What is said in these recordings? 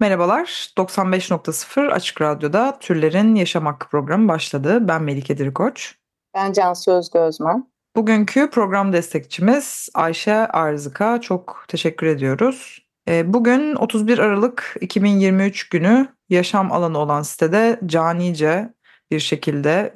Merhabalar, 95.0 Açık Radyo'da Türlerin Yaşam Hakkı programı başladı. Ben Melike Dirikoç. Ben Cansu Özgözmen. Bugünkü program destekçimiz Ayşe Arzık'a çok teşekkür ediyoruz. Ee, Bugün 31 Aralık 2023 günü yaşam alanı olan sitede canice bir şekilde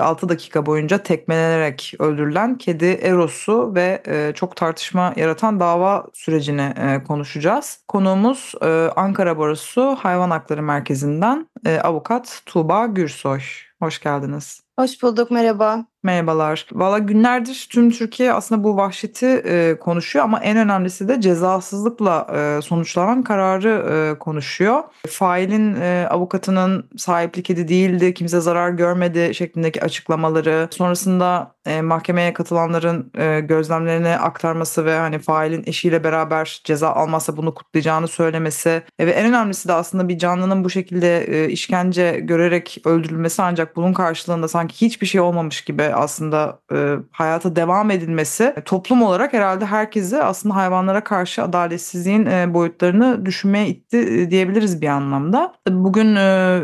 6 dakika boyunca tekmelenerek öldürülen kedi Eros'u ve e, çok tartışma yaratan dava sürecini e, konuşacağız. Konuğumuz e, Ankara Barosu Hayvan Hakları Merkezi'nden avukat Tuğba Gürsoy. Hoş geldiniz. Hoş bulduk, merhaba. Merhabalar. Valla günlerdir tüm Türkiye aslında bu vahşeti e, konuşuyor ama en önemlisi de cezasızlıkla e, sonuçlanan kararı e, konuşuyor. Failin e, avukatının sahipli kedi değildi, kimse zarar görmedi şeklindeki açıklamaları, sonrasında e, mahkemeye katılanların e, gözlemlerini aktarması ve hani failin eşiyle beraber ceza almazsa bunu kutlayacağını söylemesi e, ve en önemlisi de aslında bir canlının bu şekilde e, işkence görerek öldürülmesi ancak bunun karşılığında sanki hiçbir şey olmamış gibi aslında e, hayata devam edilmesi toplum olarak herhalde herkesi aslında hayvanlara karşı adaletsizliğin e, boyutlarını düşünmeye itti e, diyebiliriz bir anlamda. Bugün e,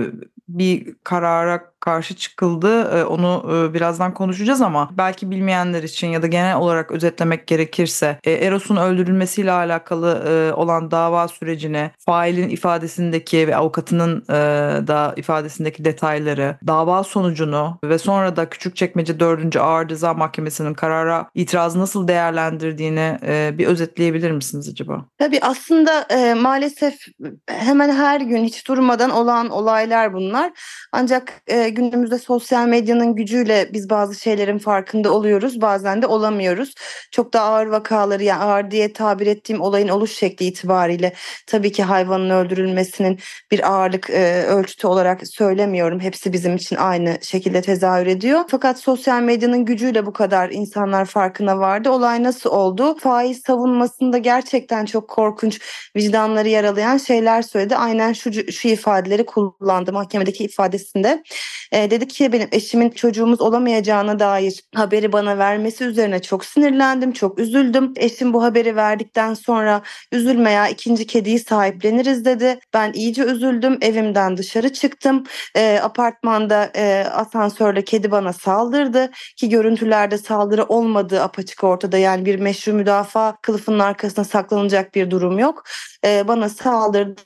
bir karara karşı çıkıldı. E, Onu e, birazdan konuşacağız ama belki bilmeyenler için ya da genel olarak özetlemek gerekirse e, Eros'un öldürülmesiyle alakalı e, olan dava sürecini, failin ifadesindeki ve avukatının da ifadesindeki detayları, dava sonucunu ve sonra da Küçükçekmece 4. Ağır Ceza Mahkemesi'nin karara itirazı nasıl değerlendirdiğini bir özetleyebilir misiniz acaba? Tabii aslında maalesef hemen her gün hiç durmadan olan olaylar bunlar. Ancak günümüzde sosyal medyanın gücüyle biz bazı şeylerin farkında oluyoruz, bazen de olamıyoruz. Çok da ağır vakaları, yani ağır diye tabir ettiğim olayın oluş şekli itibariyle tabii ki hayvanın öldürülmesinin bir ağırlık e, ölçütü olarak söylemiyorum. Hepsi bizim için aynı şekilde tezahür ediyor. Fakat sosyal medyanın gücüyle bu kadar insanlar farkına vardı. Olay nasıl oldu? Faiz savunmasında gerçekten çok korkunç, vicdanları yaralayan şeyler söyledi. Aynen şu, şu ifadeleri kullandı mahkemedeki ifadesinde. E, dedi ki benim eşimin çocuğumuz olamayacağına dair haberi bana vermesi üzerine çok sinirlendim, çok üzüldüm. Eşim bu haberi verdikten sonra üzülme ya ikinci kediyi sahipleniriz dedi. Ben iyice üzüldüm. Evimden dışarı çıktım. E, apartmanda e, asansörle kedi bana saldırdı ki görüntülerde saldırı olmadığı apaçık ortada. Yani bir meşru müdafaa kılıfının arkasına saklanacak bir durum yok. E, bana saldırdı.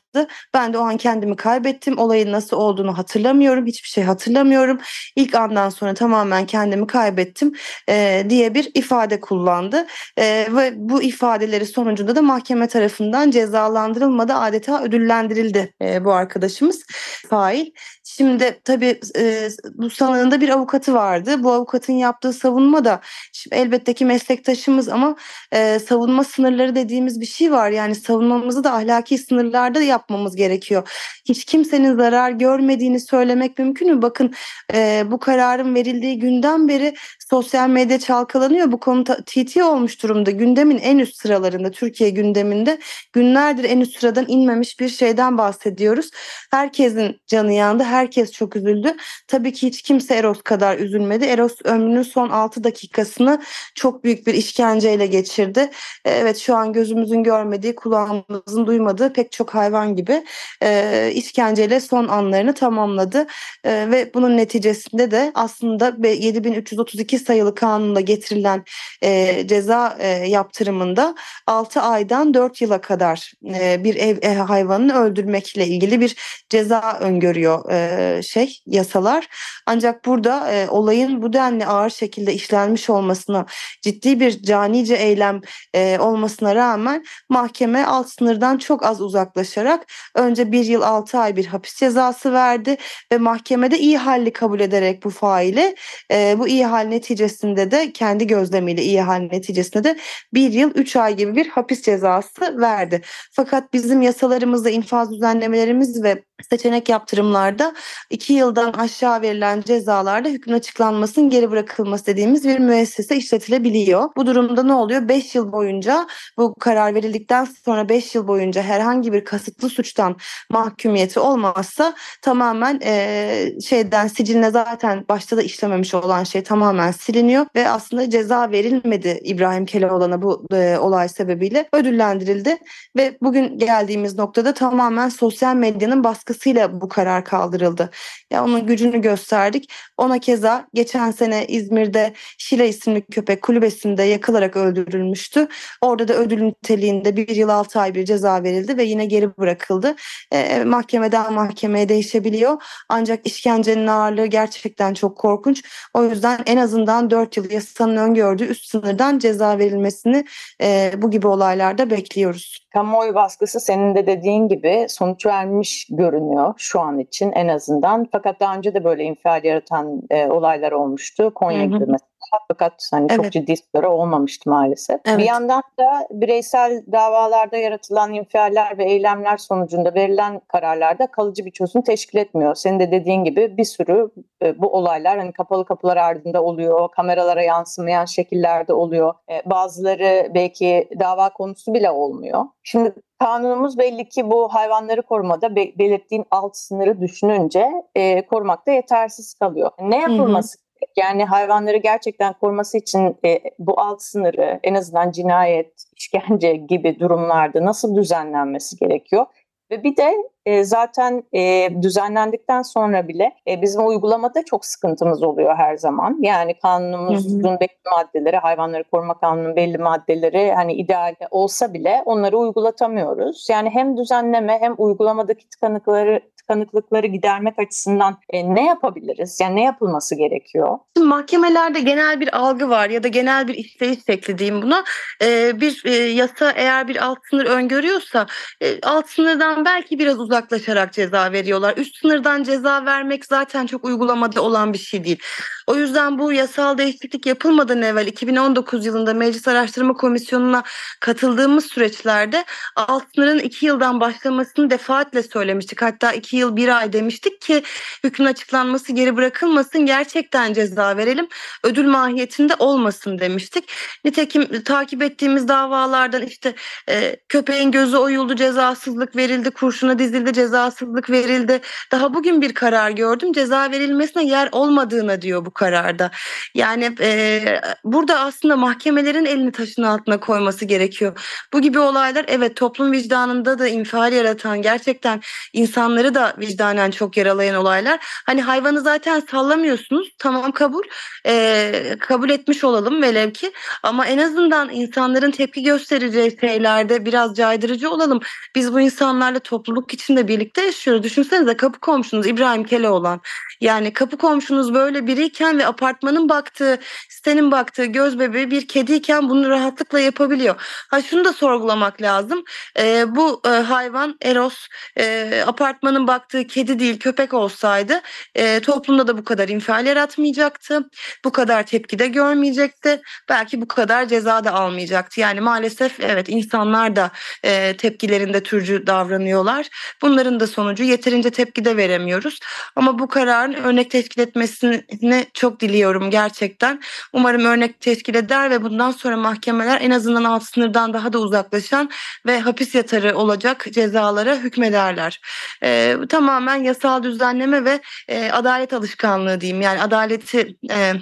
Ben de o an kendimi kaybettim. Olayın nasıl olduğunu hatırlamıyorum. Hiçbir şey hatırlamıyorum. İlk andan sonra tamamen kendimi kaybettim e, diye bir ifade kullandı. E, ve bu ifadeleri sonucunda da mahkeme tarafından cezalandırılmadı. Adeta ödüllendirildi e, bu arkadaşımız fail. Şimdi tabii e, bu sanığında bir avukatı vardı. Bu avukatın yaptığı savunma da şimdi elbette ki meslektaşımız ama e, savunma sınırları dediğimiz bir şey var. Yani savunmamızı da ahlaki sınırlarda yapmamız gerekiyor. Hiç kimsenin zarar görmediğini söylemek mümkün mü? Bakın e, bu kararın verildiği günden beri sosyal medya çalkalanıyor. Bu konu ta- TT olmuş durumda. Gündemin en üst sıralarında, Türkiye gündeminde günlerdir en üst sıradan inmemiş bir şeyden bahsediyoruz. Herkesin canı yandı, herkes çok üzüldü. Tabii ki hiç kimse Eros kadar üzülmedi. Eros ömrünün son 6 dakikasını çok büyük bir işkenceyle geçirdi. E, Evet şu an gözümüzün görmediği, kulağımızın duymadığı pek çok hayvan gibi e, işkenceyle son anlarını tamamladı. E, ve bunun neticesinde de aslında be- 7332 sayılı kanunla getirilen e, ceza e, yaptırımında 6 aydan 4 yıla kadar e, bir ev e, hayvanını öldürmekle ilgili bir ceza öngörüyor e, şey yasalar. Ancak burada e, olayın bu denli ağır şekilde işlenmiş olmasına ciddi bir canice eylem e, olmasına rağmen mahkeme alt sınırdan çok az uzaklaşarak önce bir yıl altı ay bir hapis cezası verdi ve mahkemede iyi halli kabul ederek bu faile e, bu iyi hal neticesinde neticesinde de kendi gözlemiyle iyi hal neticesinde de bir yıl üç ay gibi bir hapis cezası verdi. Fakat bizim yasalarımızda infaz düzenlemelerimiz ve seçenek yaptırımlarda iki yıldan aşağı verilen cezalarda hükmün açıklanmasının geri bırakılması dediğimiz bir müessese işletilebiliyor. Bu durumda ne oluyor? 5 yıl boyunca bu karar verildikten sonra 5 yıl boyunca herhangi bir kasıtlı suçtan mahkumiyeti olmazsa tamamen e, şeyden siciline zaten başta da işlememiş olan şey tamamen siliniyor ve aslında ceza verilmedi İbrahim Keloğlan'a bu e, olay sebebiyle ödüllendirildi ve bugün geldiğimiz noktada tamamen sosyal medyanın baskısıyla bu karar kaldırıldı. Ya onun gücünü gösterdik. Ona keza geçen sene İzmir'de Şile isimli köpek kulübesinde yakılarak öldürülmüştü. Orada da ödül niteliğinde bir yıl altı ay bir ceza verildi ve yine geri bırakıldı. E, mahkemeden mahkemeye değişebiliyor. Ancak işkencenin ağırlığı gerçekten çok korkunç. O yüzden en azından 4 yıl yasanın öngördüğü üst sınırdan ceza verilmesini e, bu gibi olaylarda bekliyoruz. Kamuoyu baskısı senin de dediğin gibi sonuç vermiş görünüyor şu an için en azından. Fakat daha önce de böyle infial yaratan e, olaylar olmuştu. Konya gibi mesela fakat hani evet. çok ciddi soru olmamıştı maalesef. Evet. Bir yandan da bireysel davalarda yaratılan infialler ve eylemler sonucunda verilen kararlarda kalıcı bir çözüm teşkil etmiyor. Senin de dediğin gibi bir sürü e, bu olaylar hani kapalı kapılar ardında oluyor, kameralara yansımayan şekillerde oluyor. E, bazıları belki dava konusu bile olmuyor. Şimdi kanunumuz belli ki bu hayvanları korumada be- belirttiğin alt sınırı düşününce e, korumakta yetersiz kalıyor. Ne yapılması hı hı yani hayvanları gerçekten koruması için e, bu alt sınırı en azından cinayet, işkence gibi durumlarda nasıl düzenlenmesi gerekiyor? Ve bir de e, zaten e, düzenlendikten sonra bile e, bizim uygulamada çok sıkıntımız oluyor her zaman. Yani kanunumuzun hı hı. belli maddeleri, hayvanları koruma kanununun belli maddeleri hani idealde olsa bile onları uygulatamıyoruz. Yani hem düzenleme hem uygulamadaki tıkanıkları tıkanıklıkları gidermek açısından e, ne yapabiliriz? Yani ne yapılması gerekiyor? Şimdi mahkemelerde genel bir algı var ya da genel bir isteyiş şekli diyeyim buna. E, bir e, yasa eğer bir alt sınır öngörüyorsa e, alt sınırdan belki biraz uzaklaşarak ceza veriyorlar. Üst sınırdan ceza vermek zaten çok uygulamada olan bir şey değil. O yüzden bu yasal değişiklik yapılmadan evvel 2019 yılında Meclis Araştırma Komisyonu'na katıldığımız süreçlerde alt sınırın iki yıldan başlamasını defaatle söylemiştik. Hatta iki yıl bir ay demiştik ki hükmün açıklanması geri bırakılmasın gerçekten ceza verelim ödül mahiyetinde olmasın demiştik. Nitekim takip ettiğimiz davalardan işte e, köpeğin gözü oyuldu cezasızlık verildi kurşuna dizildi cezasızlık verildi. Daha bugün bir karar gördüm ceza verilmesine yer olmadığına diyor bu kararda. Yani e, burada aslında mahkemelerin elini taşın altına koyması gerekiyor. Bu gibi olaylar evet toplum vicdanında da infial yaratan gerçekten insanları da vicdanen çok yaralayan olaylar. Hani hayvanı zaten sallamıyorsunuz tamam kabul e, kabul etmiş olalım velev ki ama en azından insanların tepki göstereceği şeylerde biraz caydırıcı olalım. Biz bu insanlarla topluluk içinde birlikte yaşıyoruz. Düşünsenize kapı komşunuz İbrahim Keloğlan. Yani kapı komşunuz böyle biriyken ve apartmanın baktığı, sitenin baktığı göz bebeği bir kediyken bunu rahatlıkla yapabiliyor. Ha şunu da sorgulamak lazım. E, bu e, hayvan Eros e, apartmanın baktığı kedi değil köpek olsaydı e, toplumda da bu kadar infial yaratmayacaktı. Bu kadar tepki de görmeyecekti. Belki bu kadar ceza da almayacaktı. Yani maalesef evet insanlar da e, tepkilerinde türcü davranıyorlar. Bunların da sonucu yeterince tepki de veremiyoruz. Ama bu kararın örnek teşkil etmesini çok diliyorum gerçekten. Umarım örnek teşkil eder ve bundan sonra mahkemeler en azından alt sınırdan daha da uzaklaşan ve hapis yatarı olacak cezalara hükmederler. E, tamamen yasal düzenleme ve e, adalet alışkanlığı diyeyim. Yani adaleti e,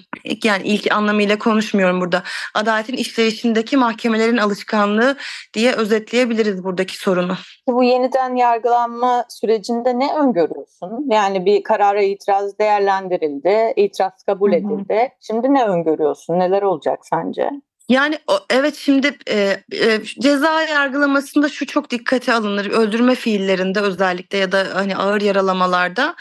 yani ilk anlamıyla konuşmuyorum burada. Adaletin işleyişindeki mahkemelerin alışkanlığı diye özetleyebiliriz buradaki sorunu. Bu yeniden yargılanma sürecinde ne öngörüyorsun? Yani bir karara itiraz değerlendirildi, itiraz kabul edildi. Hı hı. Şimdi ne öngörüyorsun? Neler olacak sence? Yani evet şimdi e, e, ceza yargılamasında şu çok dikkate alınır. Öldürme fiillerinde özellikle ya da hani ağır yaralamalarda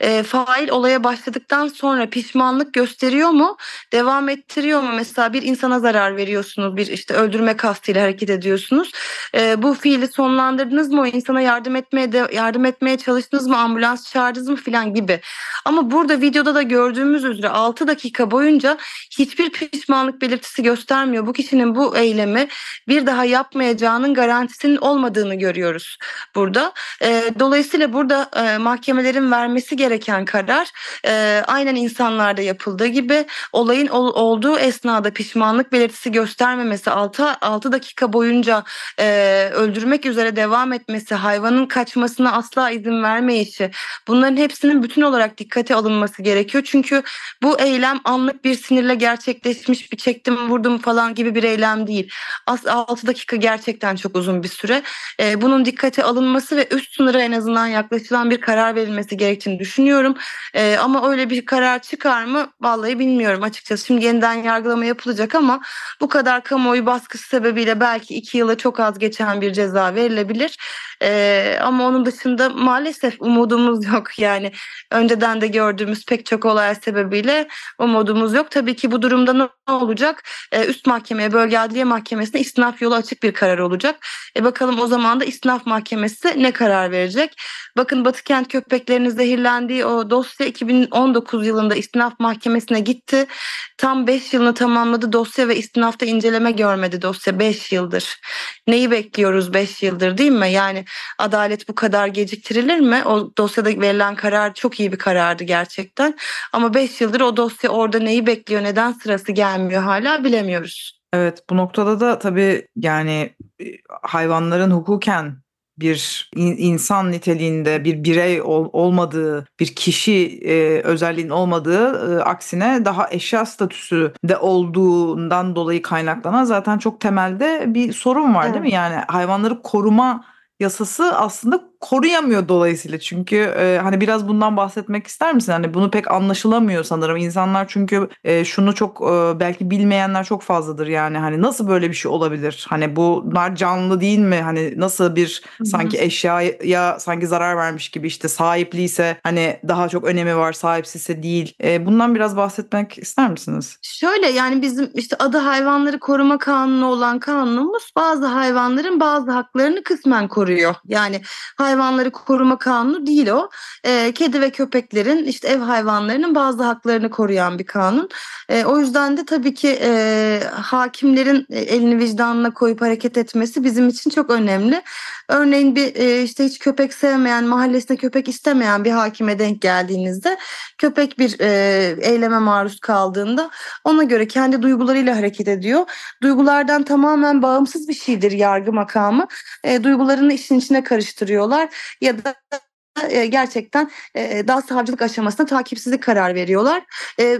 e, fail olaya başladıktan sonra pişmanlık gösteriyor mu? Devam ettiriyor mu? Mesela bir insana zarar veriyorsunuz. Bir işte öldürme kastıyla hareket ediyorsunuz. E, bu fiili sonlandırdınız mı? O insana yardım etmeye de, yardım etmeye çalıştınız mı? Ambulans çağırdınız mı filan gibi. Ama burada videoda da gördüğümüz üzere 6 dakika boyunca hiçbir pişmanlık belirtisi göstermiyor. Bu kişinin bu eylemi bir daha yapmayacağının garantisinin olmadığını görüyoruz burada. E, dolayısıyla burada e, mahkemelerin vermesi gereken karar e, aynen insanlarda yapıldığı gibi olayın ol, olduğu esnada pişmanlık belirtisi göstermemesi 6, 6 dakika boyunca e, öldürmek üzere devam etmesi hayvanın kaçmasına asla izin vermeyişi bunların hepsinin bütün olarak dikkate alınması gerekiyor. Çünkü bu eylem anlık bir sinirle gerçekleşmiş bir çektim vurdum falan gibi bir eylem değil. 6 dakika gerçekten çok uzun bir süre. E, bunun dikkate alınması ve üst sınıra en azından yaklaşılan bir karar verilmesi gerektiğini düşünüyorum. E, ama öyle bir karar çıkar mı? Vallahi bilmiyorum açıkçası. Şimdi yeniden yargılama yapılacak ama bu kadar kamuoyu baskısı sebebiyle belki iki yıla çok az geçen bir ceza verilebilir. Ee, ama onun dışında maalesef umudumuz yok yani önceden de gördüğümüz pek çok olay sebebiyle umudumuz yok. Tabii ki bu durumda ne olacak? Ee, üst mahkemeye, bölge adliye mahkemesine istinaf yolu açık bir karar olacak. E bakalım o zaman da istinaf mahkemesi ne karar verecek? Bakın Batı Kent köpeklerinin zehirlendiği o dosya 2019 yılında istinaf mahkemesine gitti. Tam 5 yılını tamamladı dosya ve istinafta inceleme görmedi dosya 5 yıldır. Neyi bekliyoruz 5 yıldır değil mi? Yani adalet bu kadar geciktirilir mi? O dosyada verilen karar çok iyi bir karardı gerçekten. Ama 5 yıldır o dosya orada neyi bekliyor, neden sırası gelmiyor hala bilemiyoruz. Evet bu noktada da tabii yani hayvanların hukuken bir insan niteliğinde bir birey ol, olmadığı, bir kişi e, özelliğin olmadığı e, aksine daha eşya statüsü de olduğundan dolayı kaynaklanan zaten çok temelde bir sorun var evet. değil mi? Yani hayvanları koruma yasası aslında koruyamıyor dolayısıyla. Çünkü e, hani biraz bundan bahsetmek ister misin? Hani bunu pek anlaşılamıyor sanırım. İnsanlar çünkü e, şunu çok e, belki bilmeyenler çok fazladır yani. Hani nasıl böyle bir şey olabilir? Hani bunlar canlı değil mi? Hani nasıl bir Hı-hı. sanki eşyaya sanki zarar vermiş gibi işte sahipliyse hani daha çok önemi var, sahipsizse değil. E, bundan biraz bahsetmek ister misiniz? Şöyle yani bizim işte adı hayvanları koruma kanunu olan kanunumuz bazı hayvanların bazı haklarını kısmen koruyor. Yani hayvan hayvanları koruma kanunu değil o. E, kedi ve köpeklerin işte ev hayvanlarının bazı haklarını koruyan bir kanun. E, o yüzden de tabii ki e, hakimlerin elini vicdanına koyup hareket etmesi bizim için çok önemli. Örneğin bir e, işte hiç köpek sevmeyen, mahallesinde köpek istemeyen bir hakime denk geldiğinizde köpek bir e, eyleme maruz kaldığında ona göre kendi duygularıyla hareket ediyor. Duygulardan tamamen bağımsız bir şeydir yargı makamı. E, duygularını işin içine karıştırıyorlar ya da gerçekten daha savcılık aşamasında takipsizlik karar veriyorlar.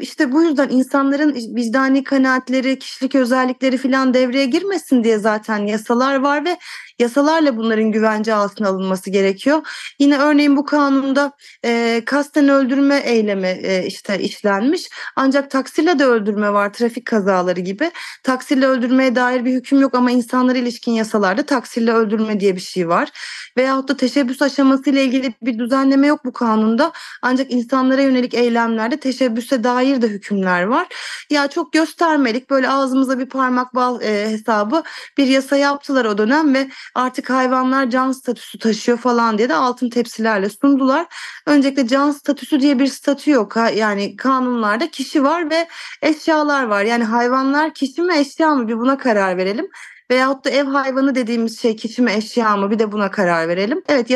İşte bu yüzden insanların vicdani kanaatleri, kişilik özellikleri falan devreye girmesin diye zaten yasalar var ve yasalarla bunların güvence altına alınması gerekiyor. Yine örneğin bu kanunda e, kasten öldürme eylemi e, işte işlenmiş. Ancak taksirle de öldürme var trafik kazaları gibi. Taksirle öldürmeye dair bir hüküm yok ama insanlara ilişkin yasalarda taksirle öldürme diye bir şey var. Veyahut da teşebbüs aşaması ile ilgili bir düzenleme yok bu kanunda. Ancak insanlara yönelik eylemlerde teşebbüse dair de hükümler var. Ya çok göstermelik böyle ağzımıza bir parmak bal e, hesabı bir yasa yaptılar o dönem ve artık hayvanlar can statüsü taşıyor falan diye de altın tepsilerle sundular. Öncelikle can statüsü diye bir statü yok. Yani kanunlarda kişi var ve eşyalar var. Yani hayvanlar kişi mi eşya mı bir buna karar verelim. Veyahut da ev hayvanı dediğimiz şey kişi mi eşya mı bir de buna karar verelim. Evet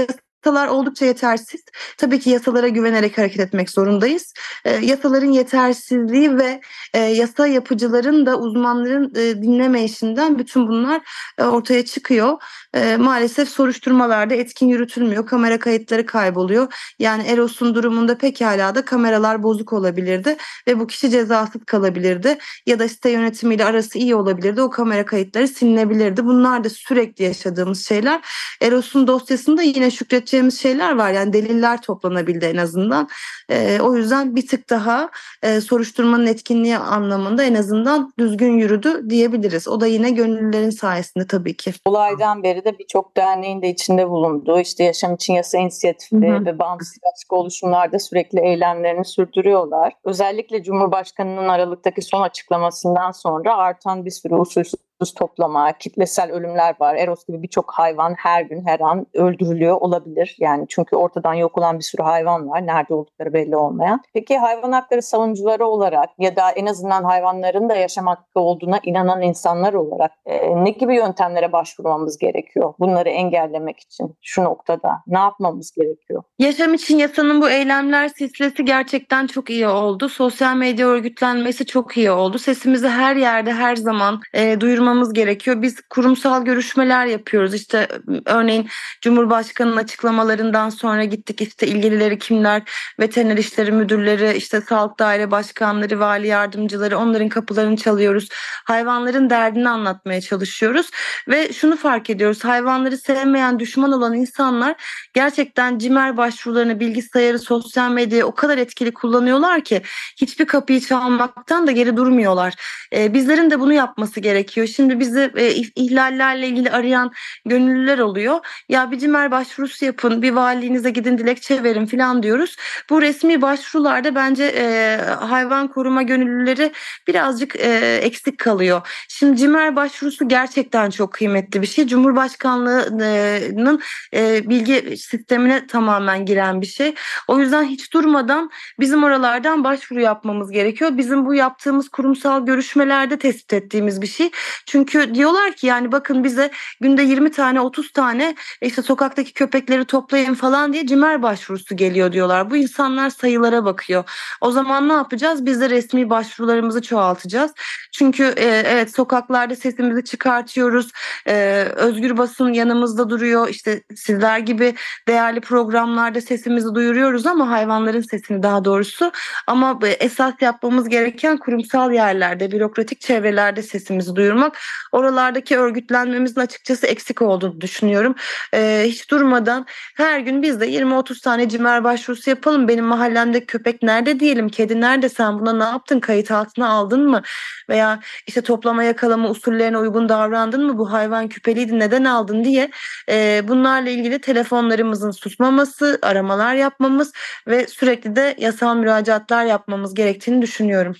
yasalar oldukça yetersiz. Tabii ki yasalara güvenerek hareket etmek zorundayız. E, yasaların yetersizliği ve e, yasa yapıcıların da uzmanların e, dinlemeyişinden bütün bunlar e, ortaya çıkıyor. E, maalesef soruşturmalarda etkin yürütülmüyor. Kamera kayıtları kayboluyor. Yani Eros'un durumunda pekala da kameralar bozuk olabilirdi ve bu kişi cezasız kalabilirdi. Ya da site yönetimiyle arası iyi olabilirdi. O kamera kayıtları silinebilirdi. Bunlar da sürekli yaşadığımız şeyler. Eros'un dosyasında yine Şükret yapabileceğimiz şeyler var. Yani deliller toplanabildi en azından. E, o yüzden bir tık daha e, soruşturmanın etkinliği anlamında en azından düzgün yürüdü diyebiliriz. O da yine gönüllülerin sayesinde tabii ki. Olaydan beri de birçok derneğin de içinde bulunduğu işte Yaşam için Yasa inisiyatifi Hı hı. ve bağımsız başka oluşumlarda sürekli eylemlerini sürdürüyorlar. Özellikle Cumhurbaşkanı'nın Aralık'taki son açıklamasından sonra artan bir sürü usulsüz toplama, kitlesel ölümler var. Eros gibi birçok hayvan her gün her an öldürülüyor olabilir. Yani çünkü ortadan yok olan bir sürü hayvan var. Nerede oldukları belli olmayan. Peki hayvan hakları savunucuları olarak ya da en azından hayvanların da yaşam hakkı olduğuna inanan insanlar olarak e, ne gibi yöntemlere başvurmamız gerekiyor? Bunları engellemek için şu noktada ne yapmamız gerekiyor? Yaşam için yasanın bu eylemler silsilesi gerçekten çok iyi oldu. Sosyal medya örgütlenmesi çok iyi oldu. Sesimizi her yerde her zaman e, duyurmamız gerekiyor. Biz kurumsal görüşmeler yapıyoruz. İşte örneğin Cumhurbaşkanı'nın açıklamalarından sonra gittik işte ilgilileri kimler, veteriner işleri müdürleri, işte sağlık daire başkanları, vali yardımcıları onların kapılarını çalıyoruz. Hayvanların derdini anlatmaya çalışıyoruz ve şunu fark ediyoruz. Hayvanları sevmeyen, düşman olan insanlar gerçekten cimer başvurularını bilgisayarı, sosyal medyayı o kadar etkili kullanıyorlar ki hiçbir kapıyı çalmaktan da geri durmuyorlar. Ee, bizlerin de bunu yapması gerekiyor. Şimdi bizi e, ih- ihlallerle ilgili arayan gönüllüler oluyor. Ya bir cimer başvurusu yapın, bir valiliğinize gidin dilekçe verin falan diyoruz. Bu resmi başvurularda bence e, hayvan koruma gönüllüleri birazcık e, eksik kalıyor. Şimdi cimer başvurusu gerçekten çok kıymetli bir şey. Cumhurbaşkanlığının e, bilgi sistemine tamamen giren bir şey. O yüzden hiç durmadan bizim oralardan başvuru yapmamız gerekiyor. Bizim bu yaptığımız kurumsal görüşmelerde tespit ettiğimiz bir şey. Çünkü diyorlar ki yani bakın bize günde 20 tane 30 tane işte sokaktaki köpekleri toplayın falan diye cimer başvurusu geliyor diyorlar. Bu insanlar sayılara bakıyor. O zaman ne yapacağız? Biz de resmi başvurularımızı çoğaltacağız. Çünkü e, evet sokaklarda sesimizi çıkartıyoruz. E, özgür basın yanımızda duruyor. İşte sizler gibi değerli programlarda sesimizi duyuruyoruz ama hayvanların sesini daha doğrusu. Ama e, esas yapmamız gereken kurumsal yerlerde, bürokratik çevrelerde sesimizi duyurmak. Oralardaki örgütlenmemizin açıkçası eksik olduğunu düşünüyorum. E, hiç durmadan her gün biz de 20-30 tane cimer başvurusu yapalım. Benim mahallemdeki köpek nerede diyelim, kedi nerede sen buna ne yaptın, kayıt altına aldın mı? Veya işte toplama yakalama usullerine uygun davrandın mı? Bu hayvan küpeliydi neden aldın diye e, bunlarla ilgili telefonlarımızın susmaması, aramalar yapmamız ve sürekli de yasal müracaatlar yapmamız gerektiğini düşünüyorum.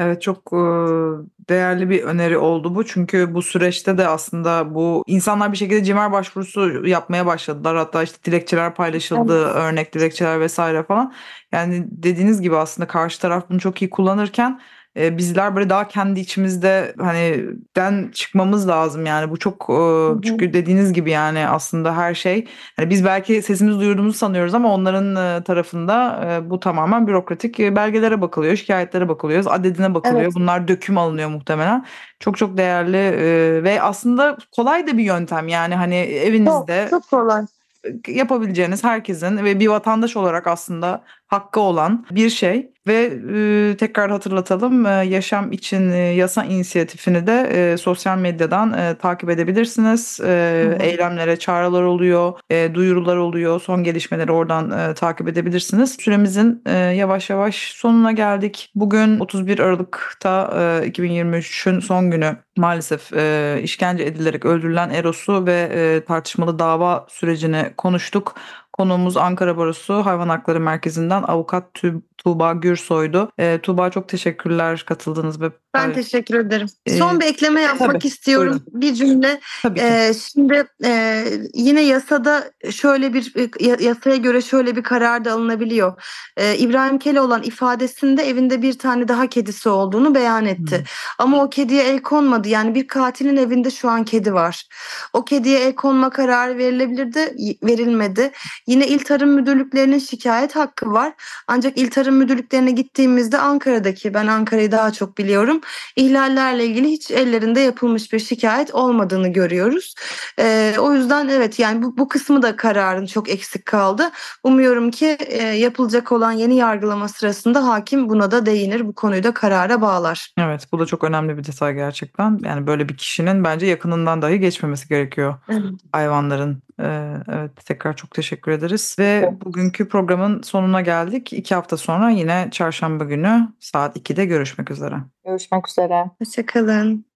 Evet çok değerli bir öneri oldu bu. Çünkü bu süreçte de aslında bu insanlar bir şekilde cimer başvurusu yapmaya başladılar. Hatta işte dilekçeler paylaşıldı, örnek dilekçeler vesaire falan. Yani dediğiniz gibi aslında karşı taraf bunu çok iyi kullanırken e, bizler böyle daha kendi içimizde hani den çıkmamız lazım yani bu çok e, çünkü dediğiniz gibi yani aslında her şey hani biz belki sesimizi duyurduğumuzu sanıyoruz ama onların e, tarafında e, bu tamamen bürokratik e, belgelere bakılıyor, şikayetlere bakılıyor, adedine bakılıyor. Evet. Bunlar döküm alınıyor muhtemelen. Çok çok değerli e, ve aslında kolay da bir yöntem yani hani evinizde Çok, çok kolay. yapabileceğiniz herkesin ve bir vatandaş olarak aslında hakkı olan bir şey ve e, tekrar hatırlatalım e, yaşam için e, yasa inisiyatifini de e, sosyal medyadan e, takip edebilirsiniz. E, Hı hı. eylemlere çağrılar oluyor, e, duyurular oluyor, son gelişmeleri oradan e, takip edebilirsiniz. Süremizin e, yavaş yavaş sonuna geldik. Bugün 31 Aralık'ta e, 2023'ün son günü maalesef e, işkence edilerek öldürülen Eros'u ve e, tartışmalı dava sürecini konuştuk. Konuğumuz Ankara Barosu Hayvan Hakları Merkezi'nden avukat Tu- Tuğba Gürsoy'du. E, Tuğba çok teşekkürler katıldığınız ve Ben teşekkür ederim. Ee, Son bir ekleme yapmak tabii, istiyorum. Bir cümle. tabii ki. Ee, şimdi e, yine yasada şöyle bir ya- yasaya göre şöyle bir karar da alınabiliyor. Ee, İbrahim Keloğlan ifadesinde evinde bir tane daha kedisi olduğunu beyan etti. Hı. Ama o kediye el konmadı. Yani bir katilin evinde şu an kedi var. O kediye el konma kararı verilebilirdi, verilmedi. Yine İl Tarım Müdürlüklerinin şikayet hakkı var. Ancak İl Tarım Müdürlüklerine gittiğimizde Ankara'daki, ben Ankara'yı daha çok biliyorum, ihlallerle ilgili hiç ellerinde yapılmış bir şikayet olmadığını görüyoruz. Ee, o yüzden evet yani bu, bu kısmı da kararın çok eksik kaldı. Umuyorum ki e, yapılacak olan yeni yargılama sırasında hakim buna da değinir, bu konuyu da karara bağlar. Evet bu da çok önemli bir detay gerçekten. Yani böyle bir kişinin bence yakınından dahi geçmemesi gerekiyor Evet. hayvanların. Evet tekrar çok teşekkür ederiz ve bugünkü programın sonuna geldik. İki hafta sonra yine çarşamba günü saat 2'de görüşmek üzere. Görüşmek üzere. Hoşçakalın.